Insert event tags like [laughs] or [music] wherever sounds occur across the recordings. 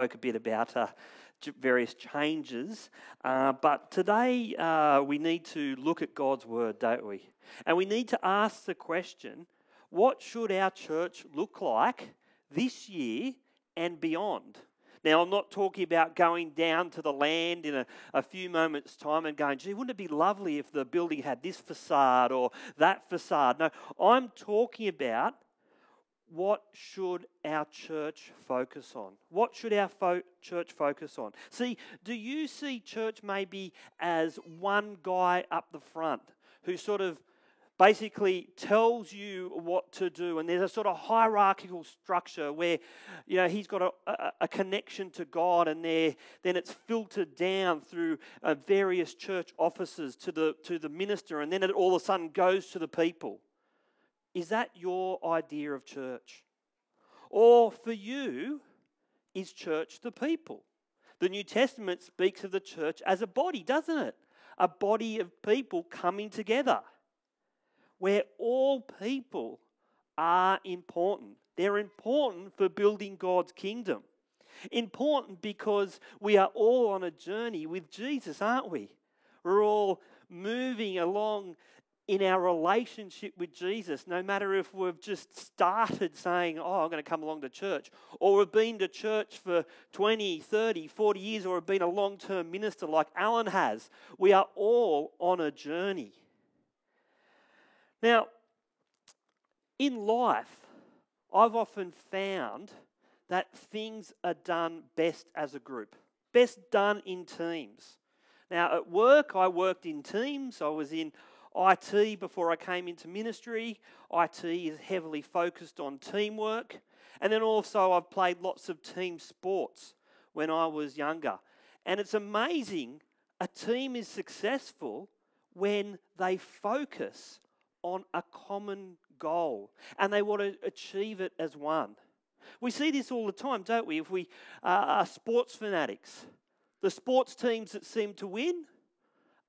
spoke a bit about uh, various changes, uh, but today uh, we need to look at God's word, don't we? And we need to ask the question what should our church look like this year and beyond? Now, I'm not talking about going down to the land in a, a few moments' time and going, gee, wouldn't it be lovely if the building had this facade or that facade? No, I'm talking about what should our church focus on? What should our fo- church focus on? See, do you see church maybe as one guy up the front who sort of basically tells you what to do. And there's a sort of hierarchical structure where, you know, he's got a, a, a connection to God, and there, then it's filtered down through uh, various church offices to the, to the minister, and then it all of a sudden goes to the people. Is that your idea of church? Or for you, is church the people? The New Testament speaks of the church as a body, doesn't it? A body of people coming together where all people are important. They're important for building God's kingdom. Important because we are all on a journey with Jesus, aren't we? We're all moving along in our relationship with Jesus, no matter if we've just started saying, Oh, I'm going to come along to church, or we've been to church for 20, 30, 40 years, or have been a long term minister like Alan has. We are all on a journey. Now, in life, I've often found that things are done best as a group, best done in teams. Now, at work, I worked in teams. I was in IT before I came into ministry. IT is heavily focused on teamwork. And then also, I've played lots of team sports when I was younger. And it's amazing a team is successful when they focus on a common goal and they want to achieve it as one. We see this all the time, don't we? If we uh, are sports fanatics, the sports teams that seem to win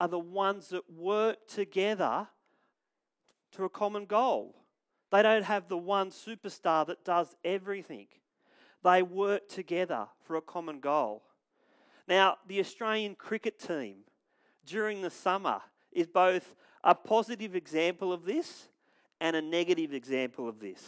are the ones that work together to a common goal. They don't have the one superstar that does everything. They work together for a common goal. Now, the Australian cricket team during the summer is both a positive example of this and a negative example of this.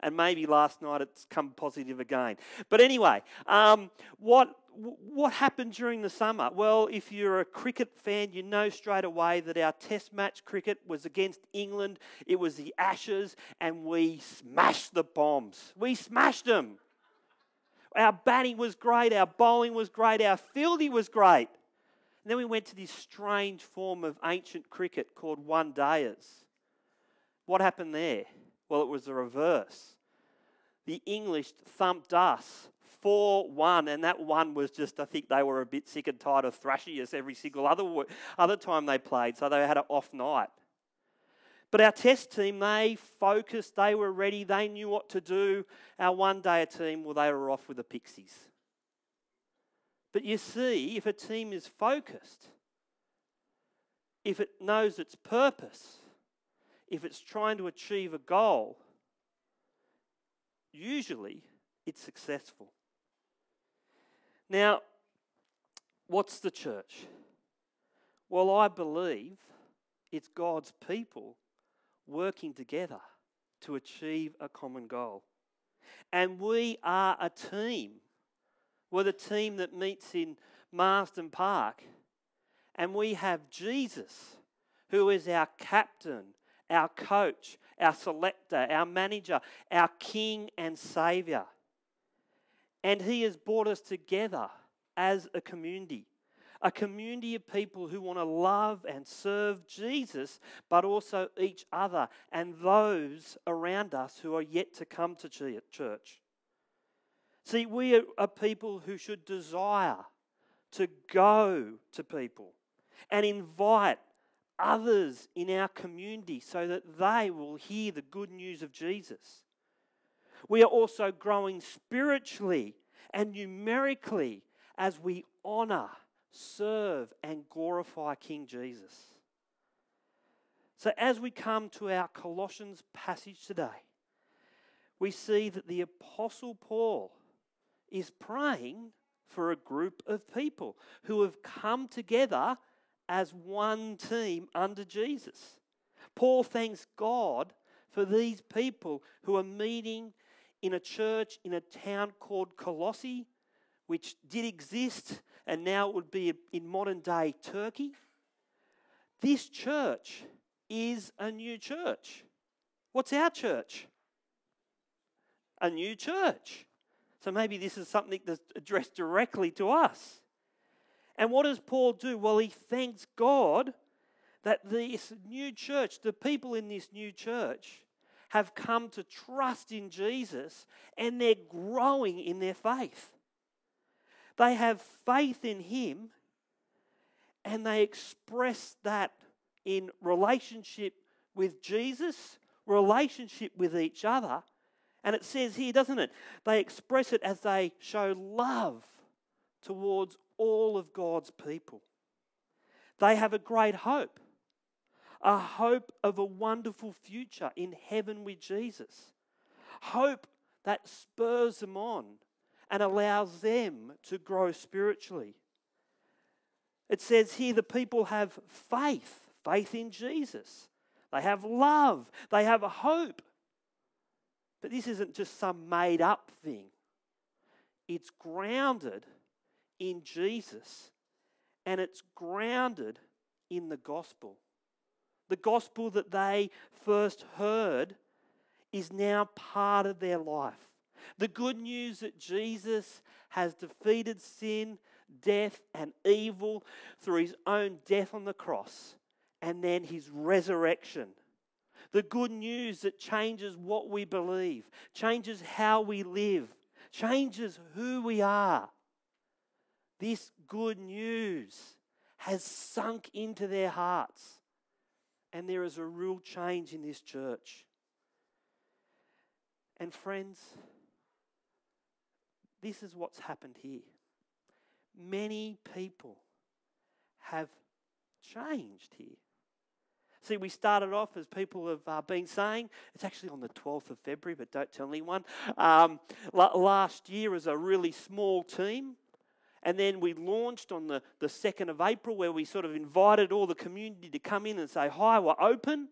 And maybe last night it's come positive again. But anyway, um, what what happened during the summer? Well, if you're a cricket fan, you know straight away that our test match cricket was against England. It was the Ashes, and we smashed the Poms. We smashed them. Our batting was great, our bowling was great, our fielding was great. And then we went to this strange form of ancient cricket called one dayers. What happened there? Well, it was the reverse. The English thumped us 4 1, and that one was just, I think they were a bit sick and tired of thrashing us every single other, other time they played, so they had an off night. But our test team, they focused, they were ready, they knew what to do. Our one day team, well, they were off with the Pixies. But you see, if a team is focused, if it knows its purpose, if it's trying to achieve a goal, usually it's successful. Now, what's the church? Well, I believe it's God's people working together to achieve a common goal. And we are a team we're the team that meets in Marsden Park. And we have Jesus, who is our captain, our coach, our selector, our manager, our king and savior. And he has brought us together as a community. A community of people who want to love and serve Jesus, but also each other and those around us who are yet to come to church. See, we are people who should desire to go to people and invite others in our community so that they will hear the good news of Jesus. We are also growing spiritually and numerically as we honor, serve, and glorify King Jesus. So, as we come to our Colossians passage today, we see that the Apostle Paul is praying for a group of people who have come together as one team under Jesus. Paul thanks God for these people who are meeting in a church in a town called Colossae, which did exist and now it would be in modern day Turkey. This church is a new church. What's our church? A new church. So maybe this is something that's addressed directly to us. And what does Paul do? Well, he thanks God that this new church, the people in this new church, have come to trust in Jesus and they're growing in their faith. They have faith in Him and they express that in relationship with Jesus, relationship with each other. And it says here, doesn't it? They express it as they show love towards all of God's people. They have a great hope a hope of a wonderful future in heaven with Jesus. Hope that spurs them on and allows them to grow spiritually. It says here the people have faith, faith in Jesus. They have love, they have a hope. But this isn't just some made up thing, it's grounded in Jesus and it's grounded in the gospel. The gospel that they first heard is now part of their life. The good news that Jesus has defeated sin, death, and evil through his own death on the cross and then his resurrection. The good news that changes what we believe, changes how we live, changes who we are. This good news has sunk into their hearts and there is a real change in this church. And, friends, this is what's happened here. Many people have changed here. See, we started off, as people have uh, been saying, it's actually on the 12th of February, but don't tell anyone. Um, last year, as a really small team, and then we launched on the, the 2nd of April, where we sort of invited all the community to come in and say, Hi, we're open.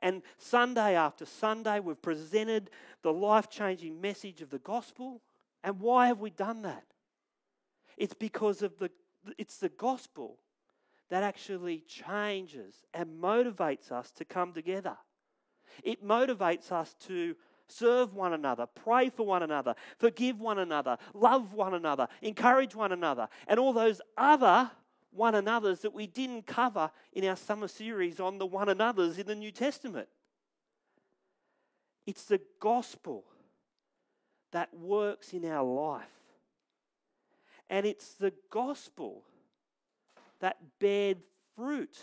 And Sunday after Sunday, we've presented the life changing message of the gospel. And why have we done that? It's because of the, it's the gospel that actually changes and motivates us to come together. It motivates us to serve one another, pray for one another, forgive one another, love one another, encourage one another, and all those other one another's that we didn't cover in our summer series on the one another's in the New Testament. It's the gospel that works in our life. And it's the gospel that bared fruit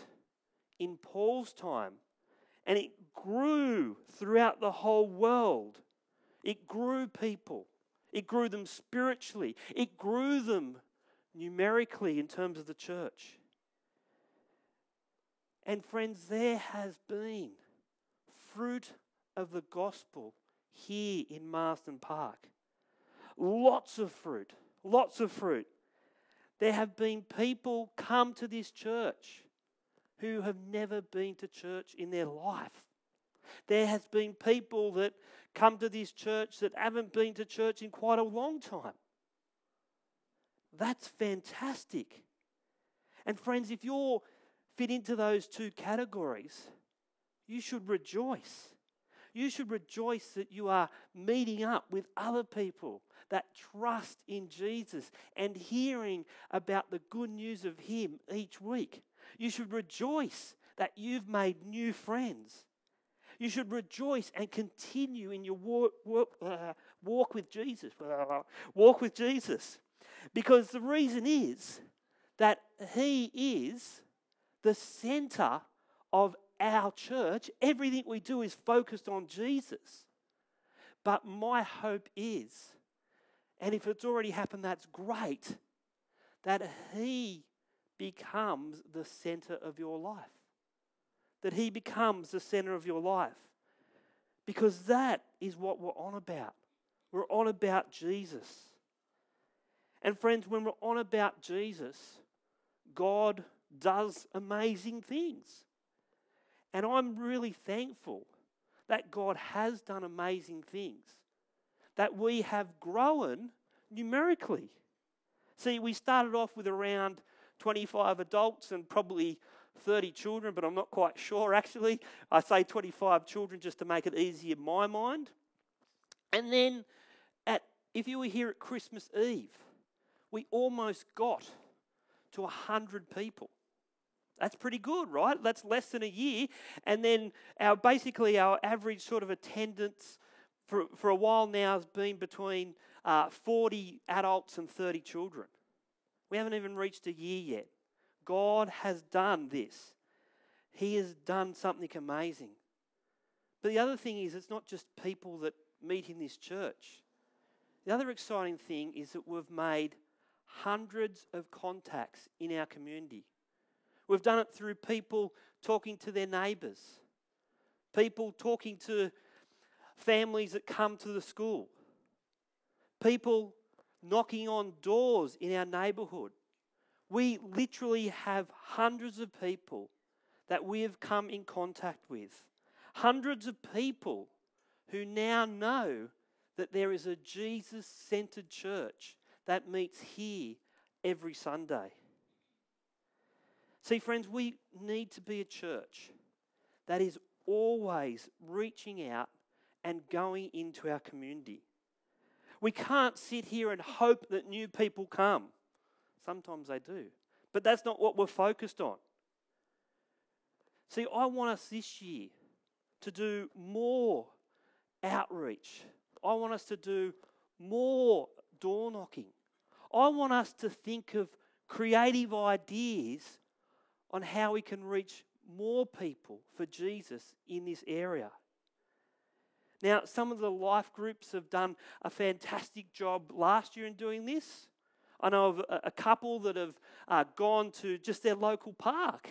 in Paul's time and it grew throughout the whole world. It grew people, it grew them spiritually, it grew them numerically in terms of the church. And friends, there has been fruit of the gospel here in Marsden Park. Lots of fruit, lots of fruit. There have been people come to this church who have never been to church in their life. There has been people that come to this church that haven't been to church in quite a long time. That's fantastic. And friends, if you're fit into those two categories, you should rejoice. You should rejoice that you are meeting up with other people that trust in Jesus and hearing about the good news of Him each week. You should rejoice that you've made new friends. You should rejoice and continue in your walk, walk, uh, walk with Jesus. [laughs] walk with Jesus. Because the reason is that He is the center of our church. Everything we do is focused on Jesus. But my hope is, and if it's already happened, that's great, that He becomes the center of your life. That He becomes the center of your life. Because that is what we're on about. We're on about Jesus. And friends, when we're on about Jesus, God does amazing things. And I'm really thankful that God has done amazing things, that we have grown numerically. See, we started off with around 25 adults and probably 30 children, but I'm not quite sure actually. I say 25 children just to make it easy in my mind. And then at if you were here at Christmas Eve, we almost got to 100 people. That's pretty good, right? That's less than a year. And then our basically our average sort of attendance for, for a while now has been between uh, 40 adults and 30 children. We haven't even reached a year yet. God has done this. He has done something amazing. But the other thing is, it's not just people that meet in this church. The other exciting thing is that we've made hundreds of contacts in our community. We've done it through people talking to their neighbours, people talking to families that come to the school, people knocking on doors in our neighbourhood. We literally have hundreds of people that we have come in contact with. Hundreds of people who now know that there is a Jesus centered church that meets here every Sunday. See, friends, we need to be a church that is always reaching out and going into our community. We can't sit here and hope that new people come. Sometimes they do, but that's not what we're focused on. See, I want us this year to do more outreach. I want us to do more door knocking. I want us to think of creative ideas on how we can reach more people for Jesus in this area. Now, some of the life groups have done a fantastic job last year in doing this. I know of a, couple that have uh, gone to just their local park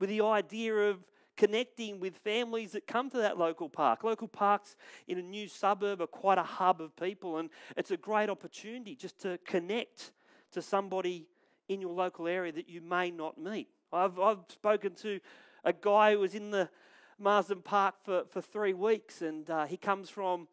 with the idea of connecting with families that come to that local park. Local parks in a new suburb are quite a hub of people, and it's a great opportunity just to connect to somebody in your local area that you may not meet. I've, I've spoken to a guy who was in the Marsden Park for, for three weeks, and uh, he comes from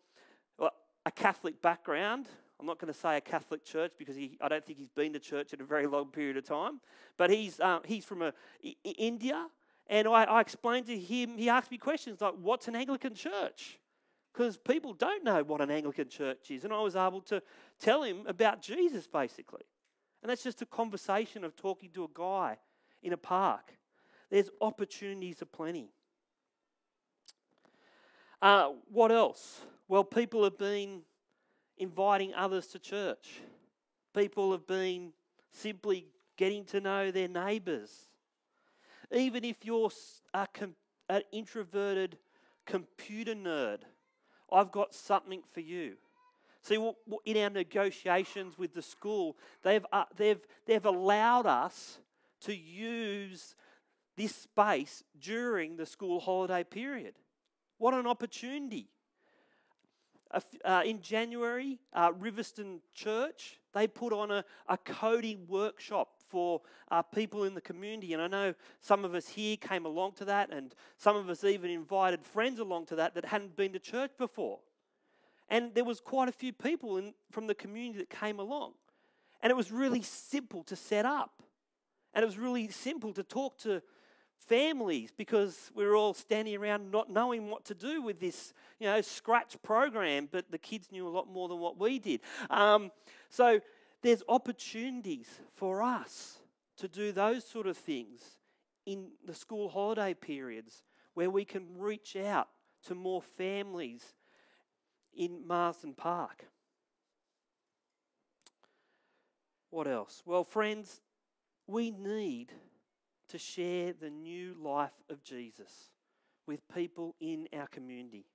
a Catholic background. I'm not going to say a Catholic church because he, I don't think he's been to church in a very long period of time. But he's, uh, he's from a, I, India, and I, I explained to him, he asked me questions like, What's an Anglican church? Because people don't know what an Anglican church is. And I was able to tell him about Jesus, basically. And that's just a conversation of talking to a guy in a park. There's opportunities aplenty. Uh, what else? Well, people have been inviting others to church. People have been simply getting to know their neighbours. Even if you're a an introverted computer nerd, I've got something for you. See, in our negotiations with the school, they've, uh, they've, they've allowed us to use this space during the school holiday period. What an opportunity. Uh, in January, uh, Riverstone Church, they put on a, a coding workshop for uh, people in the community. And I know some of us here came along to that, and some of us even invited friends along to that that hadn't been to church before. And there was quite a few people in, from the community that came along. And it was really simple to set up. And it was really simple to talk to families because we were all standing around not knowing what to do with this, you know, scratch program, but the kids knew a lot more than what we did. Um, so there's opportunities for us to do those sort of things in the school holiday periods where we can reach out to more families in Marsden Park. What else? Well, friends, we need to share the new life of Jesus with people in our community.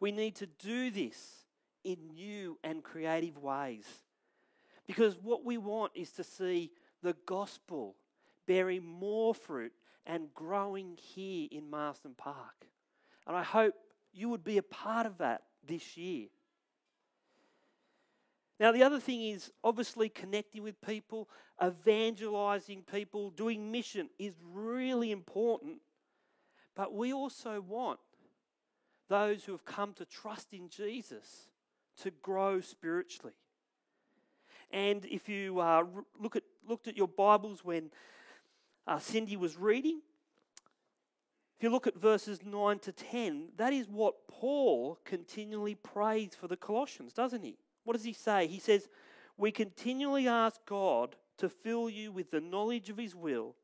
We need to do this in new and creative ways because what we want is to see the gospel bearing more fruit and growing here in Marsden Park. And I hope you would be a part of that this year. Now, the other thing is obviously connecting with people, evangelizing people, doing mission is really important. But we also want those who have come to trust in Jesus to grow spiritually. And if you uh, look at, looked at your Bibles when uh, Cindy was reading, if you look at verses 9 to 10, that is what Paul continually prays for the Colossians, doesn't he? What does he say? He says, We continually ask God to fill you with the knowledge of his will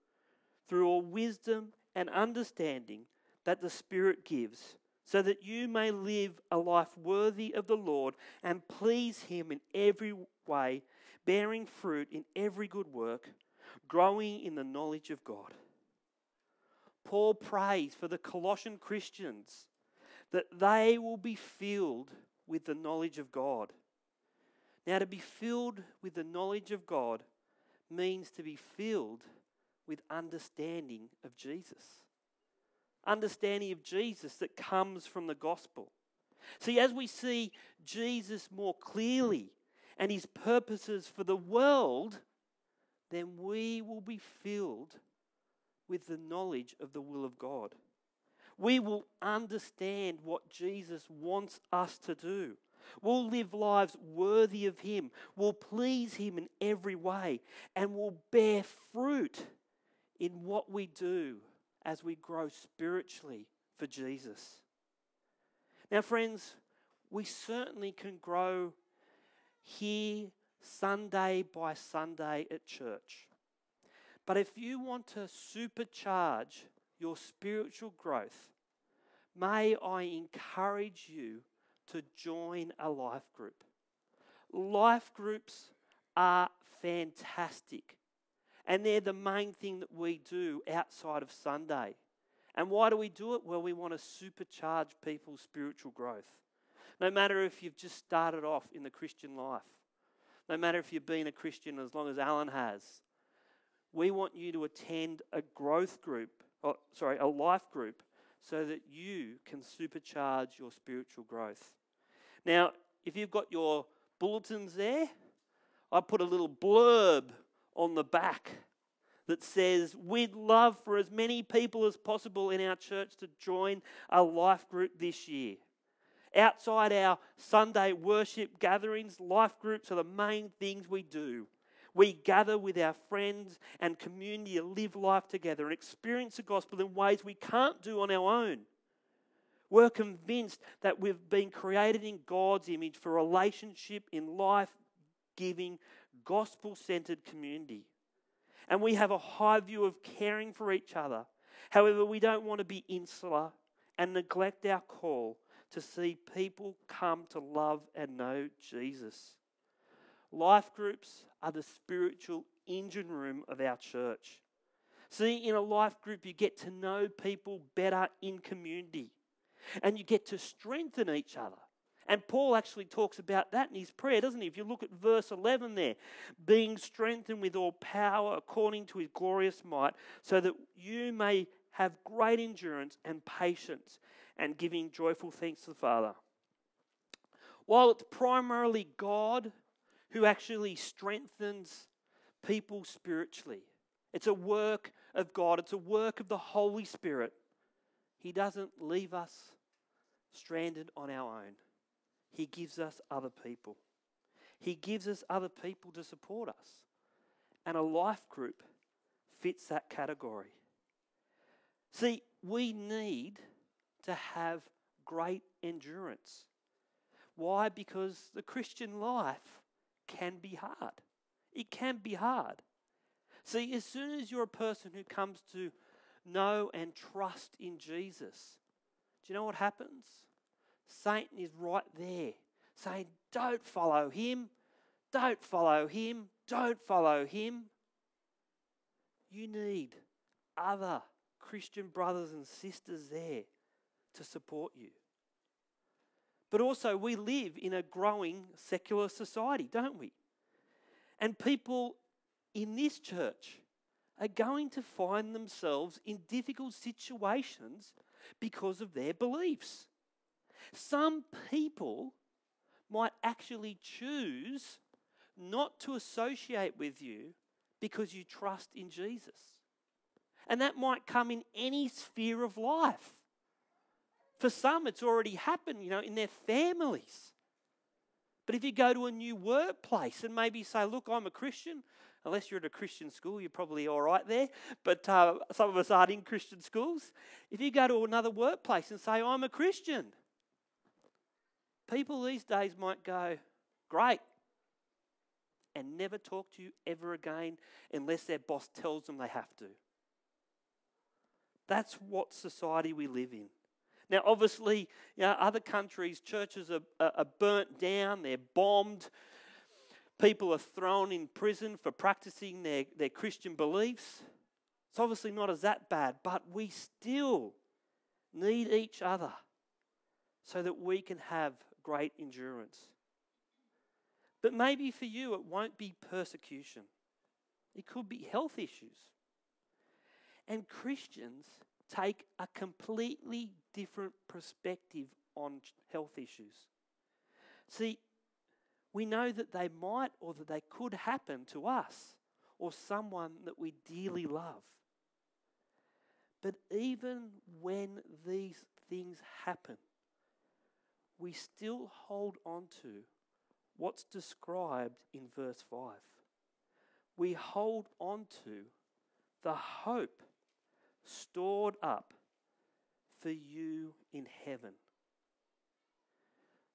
through all wisdom and understanding that the Spirit gives so that you may live a life worthy of the Lord and please Him in every way, bearing fruit in every good work, growing in the knowledge of God. Paul prays for the Colossian Christians that they will be filled with the knowledge of God. Now, to be filled with the knowledge of God means to be filled with understanding of Jesus understanding of Jesus that comes from the gospel. See, as we see Jesus more clearly and his purposes for the world, then we will be filled with the knowledge of the will of God. We will understand what Jesus wants us to do. We'll live lives worthy of Him. We'll please Him in every way. And we'll bear fruit in what we do as we grow spiritually for Jesus. Now, friends, we certainly can grow here Sunday by Sunday at church. But if you want to supercharge your spiritual growth, may I encourage you to join a life group. Life groups are fantastic. And they're the main thing that we do outside of Sunday. And why do we do it? Well, we want to supercharge people's spiritual growth. No matter if you've just started off in the Christian life, no matter if you've been a Christian as long as Alan has, we want you to attend a growth group, or, sorry, a life group, so that you can supercharge your spiritual growth. Now, if you've got your bulletins there, I put a little blurb on the back that says, We'd love for as many people as possible in our church to join a life group this year. Outside our Sunday worship gatherings, life groups are the main things we do. We gather with our friends and community to live life together and experience the gospel in ways we can't do on our own. We're convinced that we've been created in God's image for relationship in life giving gospel centered community. And we have a high view of caring for each other. However, we don't want to be insular and neglect our call to see people come to love and know Jesus. Life groups are the spiritual engine room of our church. See, in a life group, you get to know people better in community and you get to strengthen each other. And Paul actually talks about that in his prayer, doesn't he? If you look at verse 11 there, being strengthened with all power according to his glorious might, so that you may have great endurance and patience and giving joyful thanks to the Father. While it's primarily God who actually strengthens people spiritually, it's a work of God, it's a work of the Holy Spirit. He doesn't leave us stranded on our own. He gives us other people. He gives us other people to support us. And a life group fits that category. See, we need to have great endurance. Why? Because the Christian life can be hard. It can be hard. See, as soon as you're a person who comes to know and trust in Jesus, you know what happens? Satan is right there saying, Don't follow him, don't follow him, don't follow him. You need other Christian brothers and sisters there to support you. But also, we live in a growing secular society, don't we? And people in this church are going to find themselves in difficult situations because of their beliefs. Some people might actually choose not to associate with you because you trust in Jesus. And that might come in any sphere of life. For some, it's already happened, you know, in their families. But if you go to a new workplace and maybe say, Look, I'm a Christian, unless you're at a Christian school, you're probably all right there. But uh, some of us aren't in Christian schools. If you go to another workplace and say, I'm a Christian, people these days might go, Great, and never talk to you ever again unless their boss tells them they have to. That's what society we live in. Now, obviously, you know, other countries, churches are, are, are burnt down, they're bombed, people are thrown in prison for practicing their, their Christian beliefs. It's obviously not as that bad, but we still need each other so that we can have great endurance. But maybe for you, it won't be persecution, it could be health issues. And Christians take a completely different perspective on health issues. See, we know that they might or that they could happen to us or someone that we dearly love. But even when these things happen, we still hold on to what's described in verse 5. We hold on to the hope stored up for you in heaven.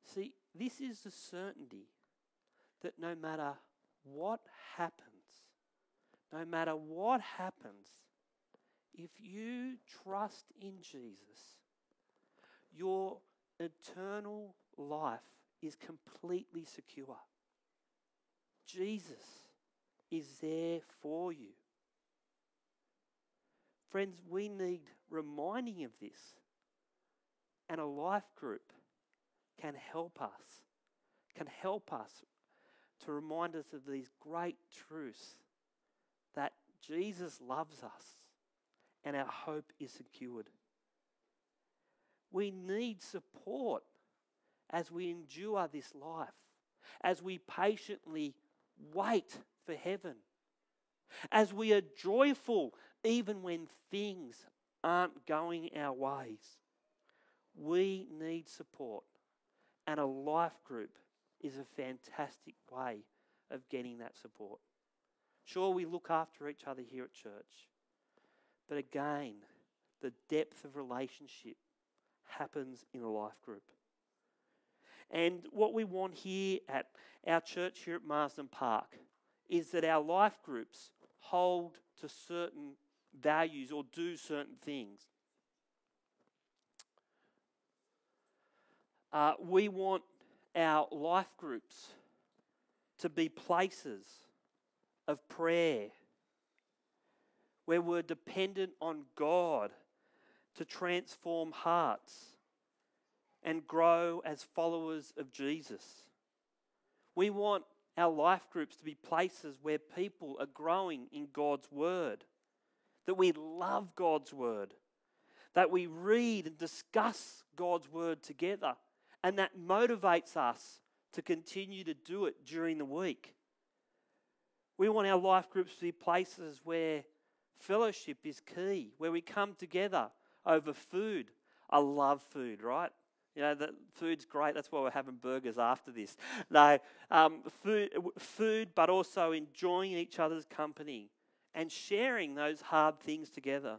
See, this is the certainty that no matter what happens, no matter what happens, if you trust in Jesus, your eternal life is completely secure. Jesus is there for you. Friends, we need reminding of this. And a life group can help us, can help us to remind us of these great truths that Jesus loves us and our hope is secured. We need support as we endure this life, as we patiently wait for heaven, as we are joyful even when things aren't going our ways. We need support, and a life group is a fantastic way of getting that support. Sure, we look after each other here at church, but again, the depth of relationship happens in a life group. And what we want here at our church here at Marsden Park is that our life groups hold to certain values or do certain things. Uh, we want our life groups to be places of prayer where we're dependent on God to transform hearts and grow as followers of Jesus. We want our life groups to be places where people are growing in God's Word, that we love God's Word, that we read and discuss God's Word together, and that motivates us to continue to do it during the week. We want our life groups to be places where fellowship is key, where we come together over food. I love food, right? You know, the food's great. That's why we're having burgers after this. No, um, food, food, but also enjoying each other's company and sharing those hard things together.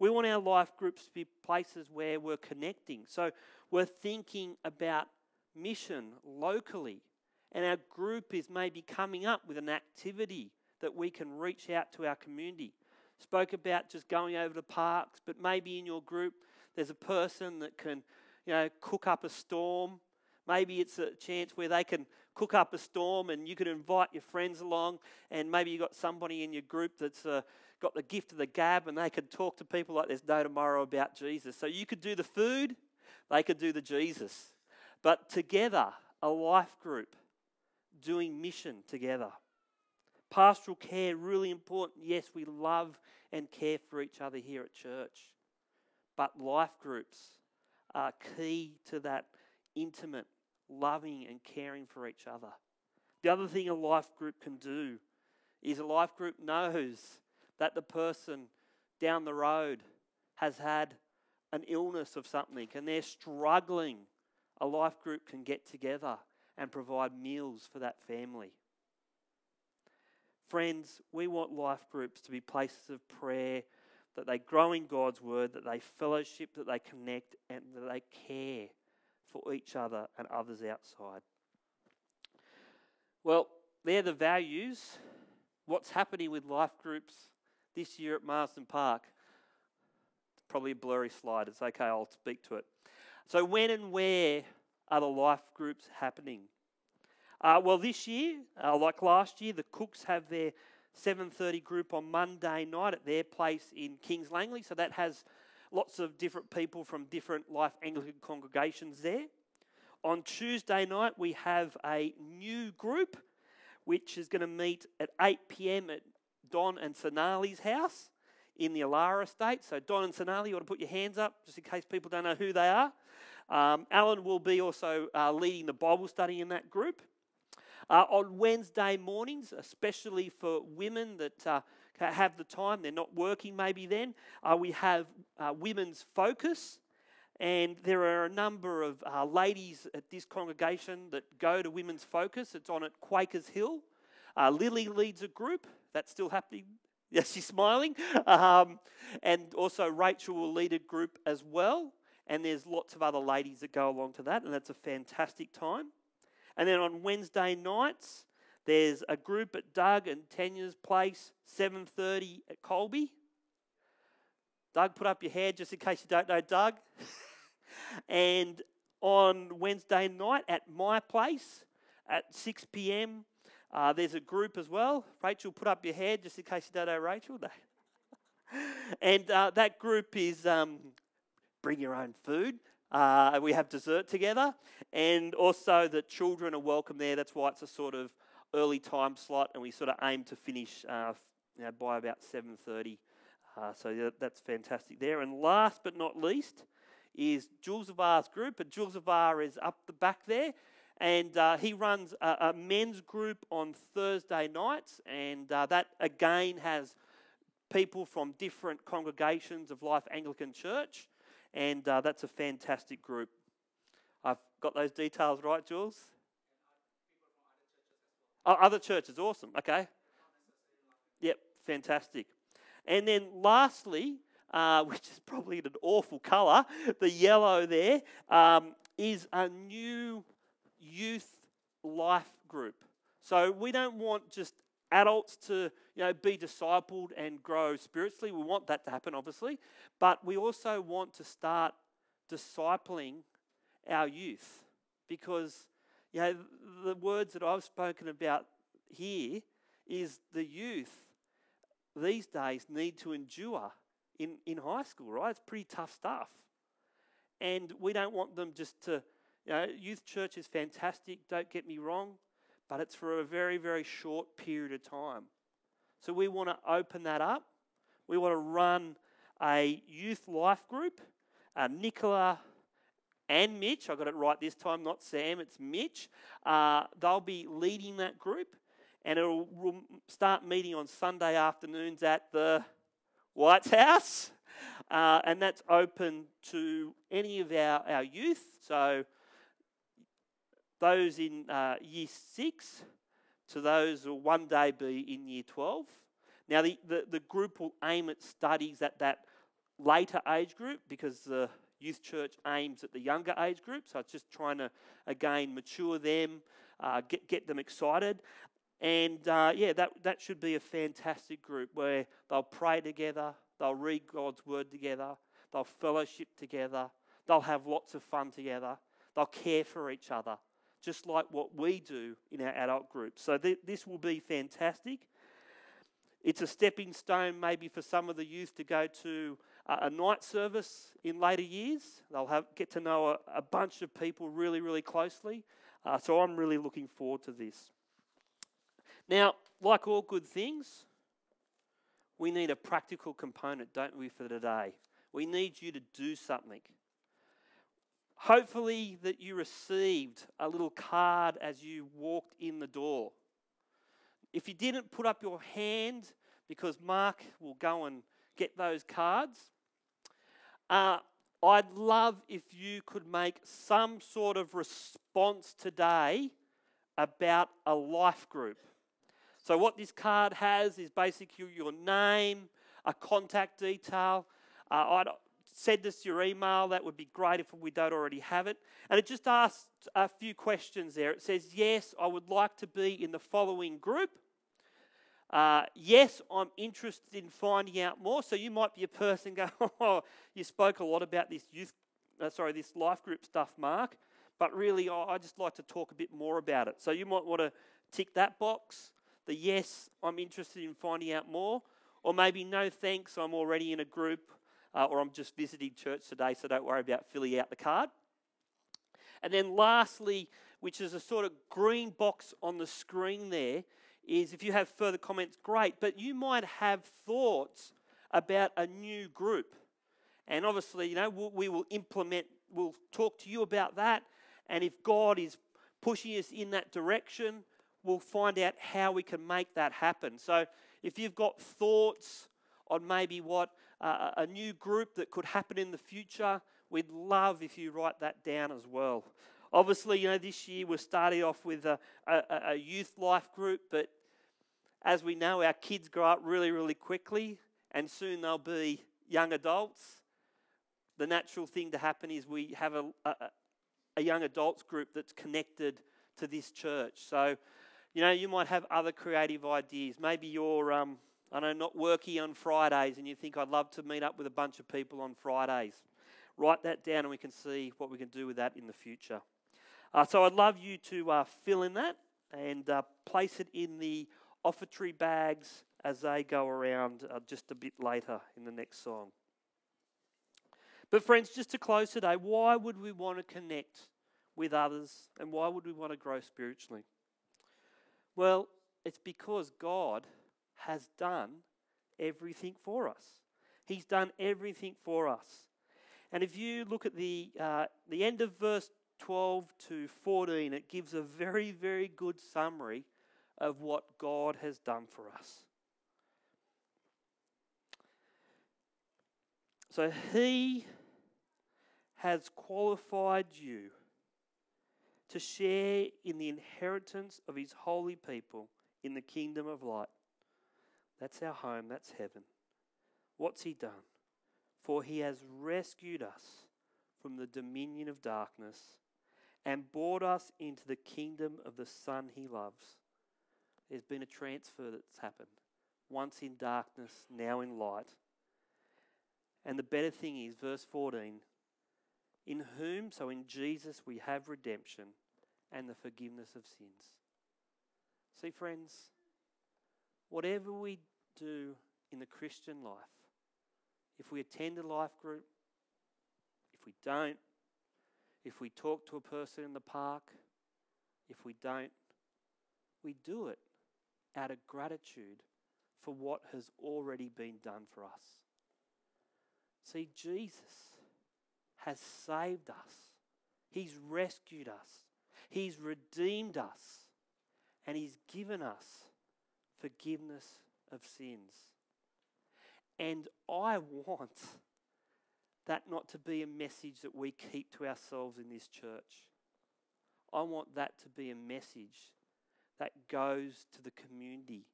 We want our life groups to be places where we're connecting. So we're thinking about mission locally, and our group is maybe coming up with an activity that we can reach out to our community. Spoke about just going over to parks, but maybe in your group there's a person that can you know, cook up a storm. Maybe it's a chance where they can cook up a storm and you can invite your friends along, and maybe you've got somebody in your group that's uh, got the gift of the gab and they can talk to people like there's no tomorrow about Jesus. So you could do the food, they could do the Jesus. But together, a life group doing mission together. Pastoral care, really important. Yes, we love and care for each other here at church. But life groups are key to that intimate loving and caring for each other. The other thing a life group can do is a life group knows that the person down the road has had an illness of something and they're struggling. A life group can get together and provide meals for that family. Friends, we want life groups to be places of prayer, that they grow in God's word, that they fellowship, that they connect, and that they care for each other and others outside. Well, they're the values. What's happening with life groups this year at Marsden Park? Probably a blurry slide. It's okay, I'll speak to it. So, when and where are the life groups happening? Uh, well, this year, uh, like last year, the Cooks have their 7:30 group on Monday night at their place in Kings Langley. So that has lots of different people from different Life Anglican congregations there. On Tuesday night, we have a new group which is going to meet at 8 p.m. at Don and Sonali's house in the Elara estate. So, Don and Sonali, you want to put your hands up just in case people don't know who they are. Um, Alan will be also uh, leading the Bible study in that group. Uh, on Wednesday mornings, especially for women that uh, have the time, they're not working maybe then, uh, we have uh, Women's Focus. And there are a number of uh, ladies at this congregation that go to Women's Focus. It's on at Quakers Hill. Lily leads a group. That's still happening. Yes, she's smiling. Um, and also, Rachel will lead a group as well. And there's lots of other ladies that go along to that, and that's a fantastic time. And then on Wednesday nights, there's a group at Doug and Tanya's place, 7.30 at Colebee. Doug, put up your hand just in case you don't know Doug. [laughs] and on Wednesday night at my place at 6 p.m., uh, there's a group as well. Rachel, put up your hand just in case you don't know Rachel. [laughs] and uh, that group is um, bring your own food. Uh, we have dessert together, and also the children are welcome there. That's why it's a sort of early time slot, and we sort of aim to finish uh, you know, by about seven thirty. Uh, so that's fantastic there. And last but not least is Jules Zavar's group, and Jules Zavar is up the back there, and uh, he runs a, a, men's group on Thursday nights, and uh, that again has people from different congregations of Life Anglican Church and uh, that's a fantastic group. I've got those details right, Jules? Oh, other churches, awesome. Okay. Yep, fantastic. And then lastly, uh, [laughs] which is probably an awful colour, the yellow there um, is a new youth life group. So we don't want just adults to you know, be discipled and grow spiritually. We want that to happen, obviously, but we also want to start discipling our youth because you know, the words that I've spoken about here is the youth these days need to endure in, in high school, right? It's pretty tough stuff. And we don't want them just to, youth church is fantastic, don't get me wrong but it's for a very, very short period of time. So we want to open that up. We want to run a youth life group. Uh, Nicola and Mitch, I got it right this time, not Sam, it's Mitch. Uh, they'll be leading that group, and it'll start meeting on Sunday afternoons at the White House. Uh, and that's open to any of our, our youth. So those in uh, year six to those who will one day be in year 12. Now, the, the, the group will aim at studies at that later age group because the youth church aims at the younger age group. So it's just trying to, again, mature them, uh, get, get them excited. And uh, yeah, that, that should be a fantastic group where they'll pray together, they'll read God's word together, they'll fellowship together, they'll have lots of fun together, they'll care for each other just like what we do in our adult groups. So th- this will be fantastic. It's a stepping stone, maybe, for some of the youth to go to a, a night service in later years. They'll have, get to know a, a bunch of people really, really closely. Uh, so I'm really looking forward to this. Now, like all good things, we need a practical component, don't we, for today? We need you to do something. Hopefully, that you received a little card as you walked in the door. If you didn't put up your hand, because Mark will go and get those cards, uh, I'd love if you could make some sort of response today about a life group. So, what this card has is basically your name, a contact detail. Uh, I'd send us your email. That would be great if we don't already have it. And it just asks a few questions there. It says, Yes, I would like to be in the following group. Uh, yes, I'm interested in finding out more. So you might be a person [laughs] go, oh, you spoke a lot about this youth, uh, sorry, this life group stuff, Mark. But really, I just like to talk a bit more about it. So you might want to tick that box. The yes, I'm interested in finding out more. Or maybe no thanks, I'm already in a group, uh, or I'm just visiting church today, so don't worry about filling out the card. And then lastly, which is a sort of green box on the screen there, is if you have further comments, great, but you might have thoughts about a new group. And obviously, you know, we'll, we will implement, we'll talk to you about that. And if God is pushing us in that direction, we'll find out how we can make that happen. So if you've got thoughts on maybe what a new group that could happen in the future, we'd love if you write that down as well. Obviously, you know, this year we're starting off with a, a, a youth life group, but as we know, our kids grow up really, really quickly, and soon they'll be young adults. The natural thing to happen is we have a, a, a young adults group that's connected to this church. So, you know, you might have other creative ideas. Maybe you're, um, I know, not worky on Fridays and you think, I'd love to meet up with a bunch of people on Fridays. Write that down and we can see what we can do with that in the future. Uh, so I'd love you to uh, fill in that and uh, place it in the offertory bags as they go around uh, just a bit later in the next song. But, friends, just to close today, why would we want to connect with others and why would we want to grow spiritually? Well, it's because God has done everything for us. He's done everything for us. And if you look at the, uh, the end of verse 12 to 14, it gives a very, very good summary of what God has done for us. So He has qualified you to share in the inheritance of His holy people in the kingdom of light. That's our home, that's heaven. What's He done? For He has rescued us from the dominion of darkness and brought us into the kingdom of the Son He loves. There's been a transfer that's happened. Once in darkness, now in light. And the better thing is, verse 14, in whom, so in Jesus, we have redemption and the forgiveness of sins. See, friends, whatever we do in the Christian life, if we attend a life group, if we don't, if we talk to a person in the park, if we don't, we do it out of gratitude for what has already been done for us. See, Jesus has saved us, He's rescued us, He's redeemed us, and He's given us forgiveness of sins. And I want that not to be a message that we keep to ourselves in this church. I want that to be a message that goes to the community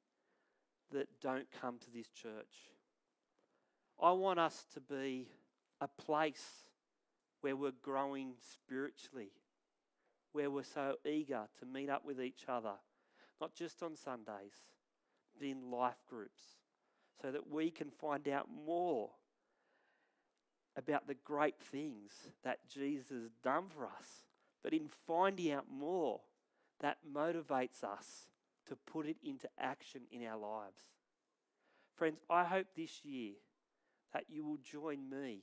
that don't come to this church. I want us to be a place where we're growing spiritually, where we're so eager to meet up with each other, not just on Sundays, in life groups, so that we can find out more about the great things that Jesus has done for us. But in finding out more, that motivates us to put it into action in our lives. Friends, I hope this year that you will join me